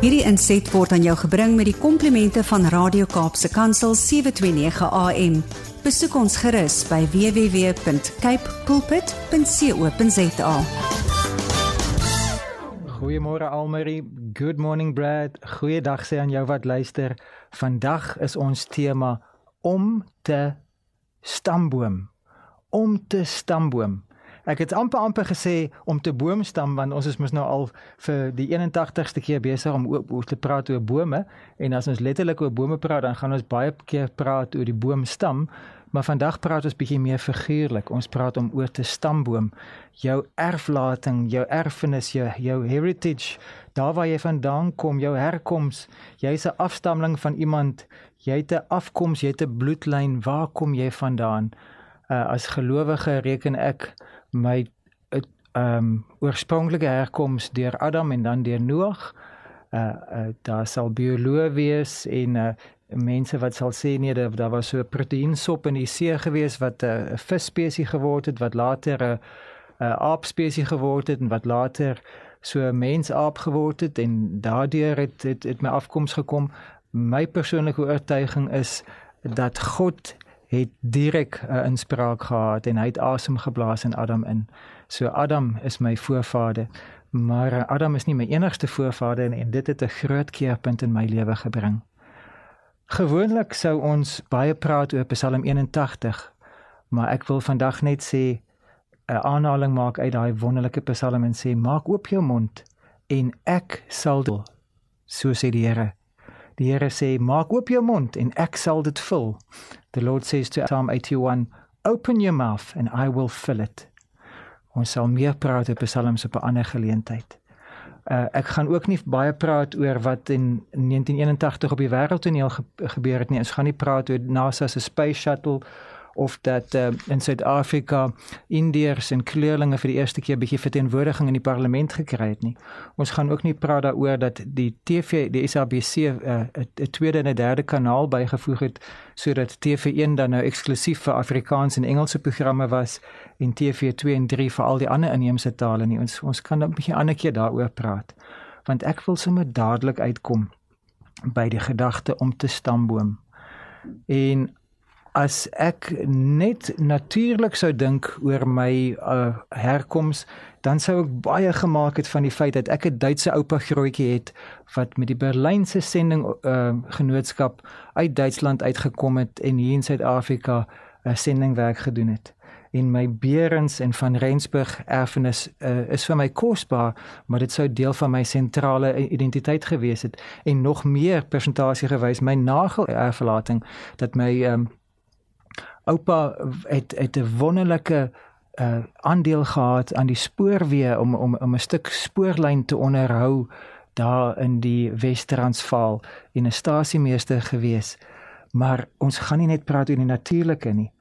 Hierdie inset word aan jou gebring met die komplimente van Radio Kaapse Kansel 729 AM. Besoek ons gerus by www.cape pulpit.co.za. Goeiemôre Almarie, good morning Brad. Goeiedag sê aan jou wat luister. Vandag is ons tema om te stamboom. Om te stamboom. Ek het amper amper gesê om te boomstam want ons is mos nou al vir die 81ste keer besig om oor te praat oor bome. En as ons letterlik oor bome praat dan gaan ons baie keer praat oor die boomstam. Maar vandag praat ons bietjie meer figuurlik. Ons praat om oor te stamboom. Jou erflating jou erfenis jou jou heritage daar waar jy vandaan kom jou herkoms jy's 'n afstammeling van iemand. Jy het 'n afkoms jy het 'n bloedlyn waar kom jy vandaan? Uh, as gelowige reken ek my ehm um, oorspronklike herkoms deur Adam en dan deur Noag. Uh, uh daar sal bioloë wees en uh mense wat sal sê nee daar, daar was so 'n proteïensop in die see gewees wat 'n uh, visspesies geword het wat later 'n uh, uh, aapspesies geword het en wat later so 'n mensaap geword het en daardeur het het, het my afkoms gekom. My persoonlike oortuiging is dat God het direk 'n uh, inspraak gehad en hy het asem geblaas in Adam in. So Adam is my voorvader, maar uh, Adam is nie my enigste voorvader en, en dit het 'n groot keerpunt in my lewe gebring. Gewoonlik sou ons baie praat oor Psalm 81, maar ek wil vandag net sê 'n aanhaling maak uit daai wonderlike Psalm en sê maak oop jou mond en ek sal dit so sê die Here. Die Here sê maak oop jou mond en ek sal dit vul. The Lord says to Psalm 81, Open your mouth and I will fill it. Ons sal meer praat op psalms op 'n ander geleentheid. Uh, ek gaan ook nie baie praat oor wat in 1981 op die wêreldtoneel ge gebeur het nie. Ons gaan nie praat oor NASA se space shuttle of dat uh, in Suid-Afrika Indiërs en kleurlinge vir die eerste keer bietjie verteenwoordiging in die parlement gekry het nie. Ons gaan ook nie praat daaroor dat die TV, die SABC 'n uh, uh, tweede en 'n derde kanaal bygevoeg het sodat TV1 dan nou eksklusief vir Afrikaans en Engelse programme was en TV2 en 3 vir al die ander inheemse tale nie. Ons ons kan 'n bietjie ander keer daaroor praat. Want ek wil sommer dadelik uitkom by die gedagte om te stamboom. En as ek net natuurlik sou dink oor my uh, herkoms dan sou ek baie gemaak het van die feit dat ek 'n Duitse oupa grootjie het wat met die Berlynse sending uh, genootskap uit Duitsland uitgekom het en hier in Suid-Afrika 'n uh, sendingwerk gedoen het. En my Berens en van Rensburg erfenis uh, is vir my kosbaar maar dit sou deel van my sentrale identiteit gewees het. En nog meer persentasie gewys my nagel erflating dat my um, oupa het het 'n wonderlike uh aandeel gehad aan die spoorweë om om om 'n stuk spoorlyn te onderhou daar in die Wes-Transvaal en 'n stasiemeester gewees. Maar ons gaan nie net praat oor die natuurlike nie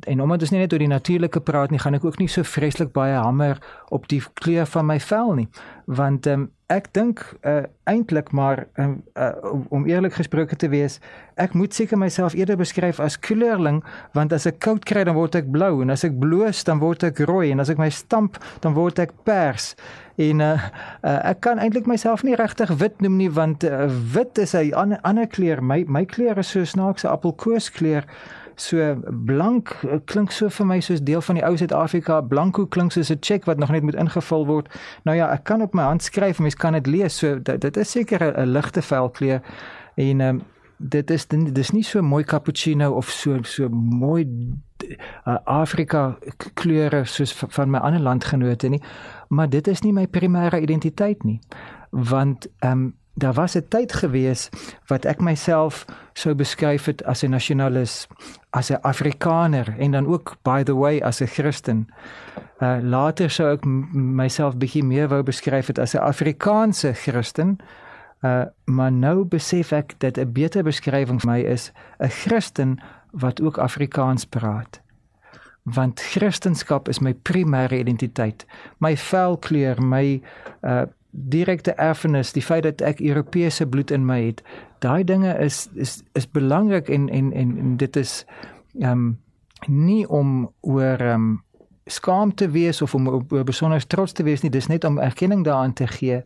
en omdat ons nie net oor die natuurlike praat nie, gaan ek ook nie so vreeslik baie hamer op die kleur van my vel nie, want um, ek dink uh, eintlik maar um, uh, om eerlik gesproke te wees, ek moet seker myself eerder beskryf as kleurling, want as ek koud kry dan word ek blou en as ek bloos dan word ek rooi en as ek my stamp dan word ek pers. En uh, uh, ek kan eintlik myself nie regtig wit noem nie want uh, wit is 'n ander ander kleur. My my kleur is so snaakse appelkoeskleur. So blank eh, klink so vir my soos deel van die ou Suid-Afrika. Blanco klink soos 'n cheque wat nog net moet ingevul word. Nou ja, ek kan op my hand skryf, mens kan dit lees. So dit, dit is seker 'n ligte velkleur en um, dit is dit is nie so mooi cappuccino of so so mooi uh, Afrika kleure soos van my ander landgenote nie, maar dit is nie my primêre identiteit nie. Want ehm um, daar was 'n tyd gewees wat ek myself sou beskryf het as 'n nasionalis, as 'n Afrikaner en dan ook by the way as 'n Christen. Uh later sou ek myself bietjie meer wou beskryf het as 'n Afrikaanse Christen. Uh maar nou besef ek dat 'n beter beskrywing vir my is 'n Christen wat ook Afrikaans praat. Want Christendom is my primêre identiteit. My velkleur, my uh direkte erfenis, die feit dat ek Europese bloed in my het, daai dinge is is is belangrik en en en, en dit is ehm um, nie om oor ehm um, skaam te wees of om oor besonder trots te wees nie, dis net om erkenning daaraan te gee.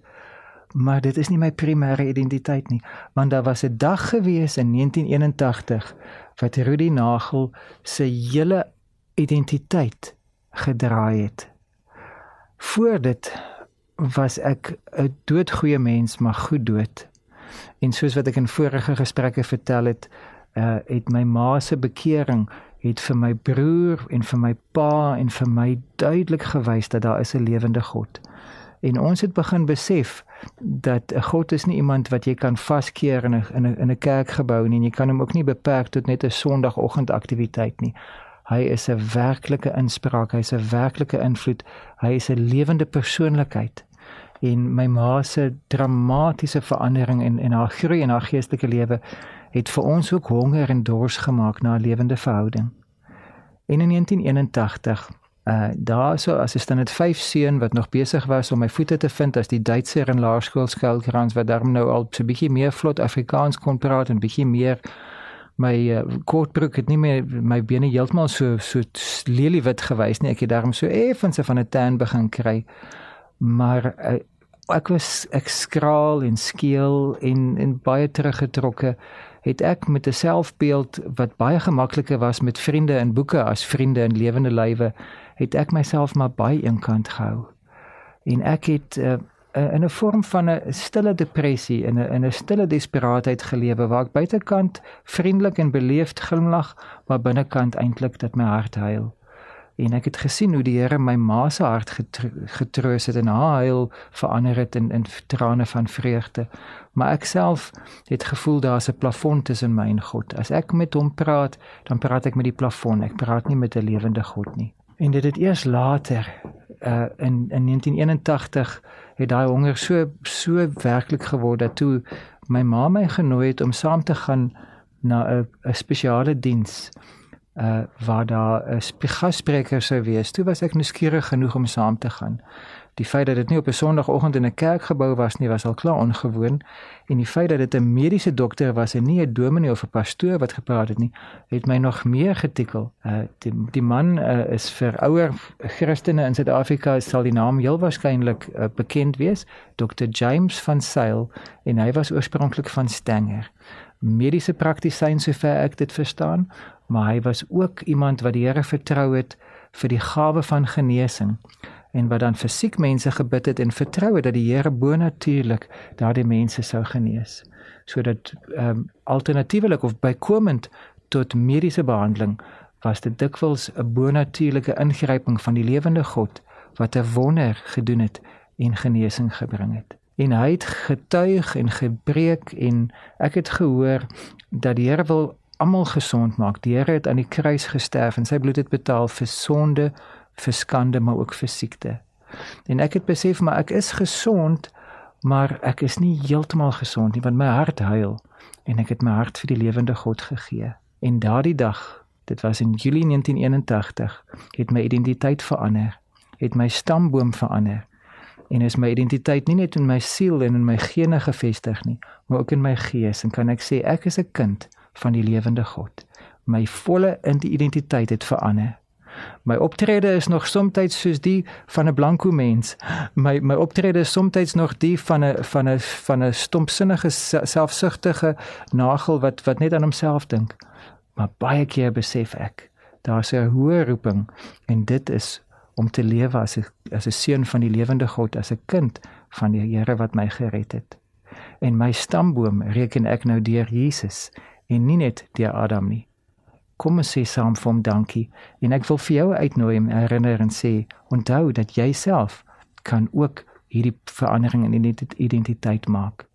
maar dit is nie my primêre identiteit nie, want daar was 'n dag gewees in 1981 wat Rudy Nagel se hele identiteit gedraai het. Voor dit was ek 'n doodgoeie mens, maar goed dood. En soos wat ek in vorige gesprekke vertel het, uh, het my ma se bekering het vir my broer en vir my pa en vir my duidelik gewys dat daar is 'n lewende God. En ons het begin besef dat 'n God is nie iemand wat jy kan vaskeer in 'n in 'n in 'n kerkgebou nie en jy kan hom ook nie beperk tot net 'n Sondagoggendaktiwiteit nie. Hy is 'n werklike inspraak, hy's 'n werklike invloed, hy is 'n lewende persoonlikheid. En my ma se dramatiese verandering en en haar groei in haar geestelike lewe het vir ons ook honger en dors gemaak na 'n lewende verhouding. En in 1981 uh daar so as 'n standaard 5 seun wat nog besig was om my voete te vind as die Duitser in laerskool skuilkrans wat daarom nou al 'n bietjie meer vlot Afrikaans kon praat en bietjie meer my uh, kortbroek het nie meer my bene heeltemal so so leliewit gewys nie ek het daarom so effens van 'n tan begin kry maar uh, ek was ek skraal en skeel en en baie teruggetrokke het ek met 'n selfbeeld wat baie gemakliker was met vriende en boeke as vriende in lewende lywe, het ek myself maar baie eenkant gehou. En ek het uh, in 'n vorm van 'n stille depressie en 'n in 'n stille desperaatheid gelewe waar ek buitekant vriendelik en beleefd glimlag, maar binnekant eintlik dat my hart huil en ek het gesien hoe die Here my ma se hart getroos het en haar huil verander het in in trane van vreugde. Maar ek self het gevoel daar's 'n plafon tussen my en God. As ek met hom praat, dan praat ek met die plafon. Ek praat nie met 'n lewende God nie. En dit het eers later uh in in 1981 het daai honger so so werklik geword dat toe my ma my genooi het om saam te gaan na 'n 'n spesiale diens uh waar daar 'n gasspreker sou wees. Toe was ek nuuskierig genoeg om saam te gaan. Die feit dat dit nie op 'n Sondagoggend in 'n kerkgebou was nie, was al klaar ongewoon en die feit dat dit 'n mediese dokter was en nie 'n dominee of 'n pastoor wat gepraat het nie, het my nog meer getikkel. Uh die, die man uh, is vir ouer Christene in Suid-Afrika sal die naam heel waarskynlik uh, bekend wees, Dr James van Sail en hy was oorspronklik van Stanger mediese praktisyn sover ek dit verstaan, maar hy was ook iemand wat die Here vertrou het vir die gawe van genesing en wat dan fisiek mense gebid het en vertrou het dat die Here bonatuurlik daardie mense sou genees sodat ehm um, alternatiefelik of bykomend tot mediese behandeling was dit dikwels 'n bonatuurlike ingryping van die lewende God wat 'n wonder gedoen het en genesing gebring het en hy het getuig en gebreek en ek het gehoor dat die Here wil almal gesond maak. Die Here het aan die kruis gesterf en sy bloed het betaal vir sonde, vir skande, maar ook vir siekte. En ek het besef maar ek is gesond, maar ek is nie heeltemal gesond nie want my hart huil en ek het my hart vir die lewende God gegee. En daardie dag, dit was in Julie 1981, het my identiteit verander, het my stamboom verander en is my identiteit nie net in my siel en in my gene gefestig nie, maar ook in my gees en kan ek sê ek is 'n kind van die lewende God. My volle identiteit het verander. My optrede is nog soms soos die van 'n blanko mens. My my optrede is soms nog die van 'n van 'n van 'n stompsinnige selfsugtige nagel wat wat net aan homself dink. Maar baie keer besef ek daar's 'n hoë roeping en dit is om te lewe as 'n as 'n seun van die lewende God, as 'n kind van die Here wat my gered het. En my stamboom reken ek nou deur Jesus en nie net deur Adam nie. Kom ons sê saam vir hom dankie en ek wil vir jou uitnooi en herinner en sê onthou dat jy self kan ook hierdie verandering in identiteit maak.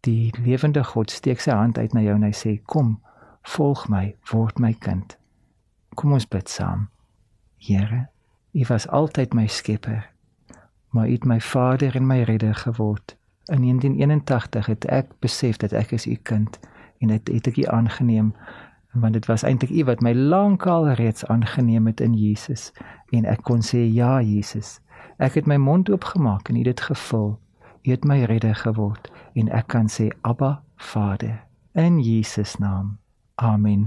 Die lewende God steek sy hand uit na jou en hy sê kom volg my word my kind. Kom ons bid saam. Here U was altyd my skepper, maar U het my Vader en my redder geword. In 1981 het ek besef dat ek is U kind en dit het ek U aangeneem want dit was eintlik U wat my lankal reeds aangeneem het in Jesus en ek kon sê ja Jesus. Ek het my mond oopgemaak en U het dit gevul. U het my redder geword en ek kan sê Abba Vader in Jesus naam. Amen.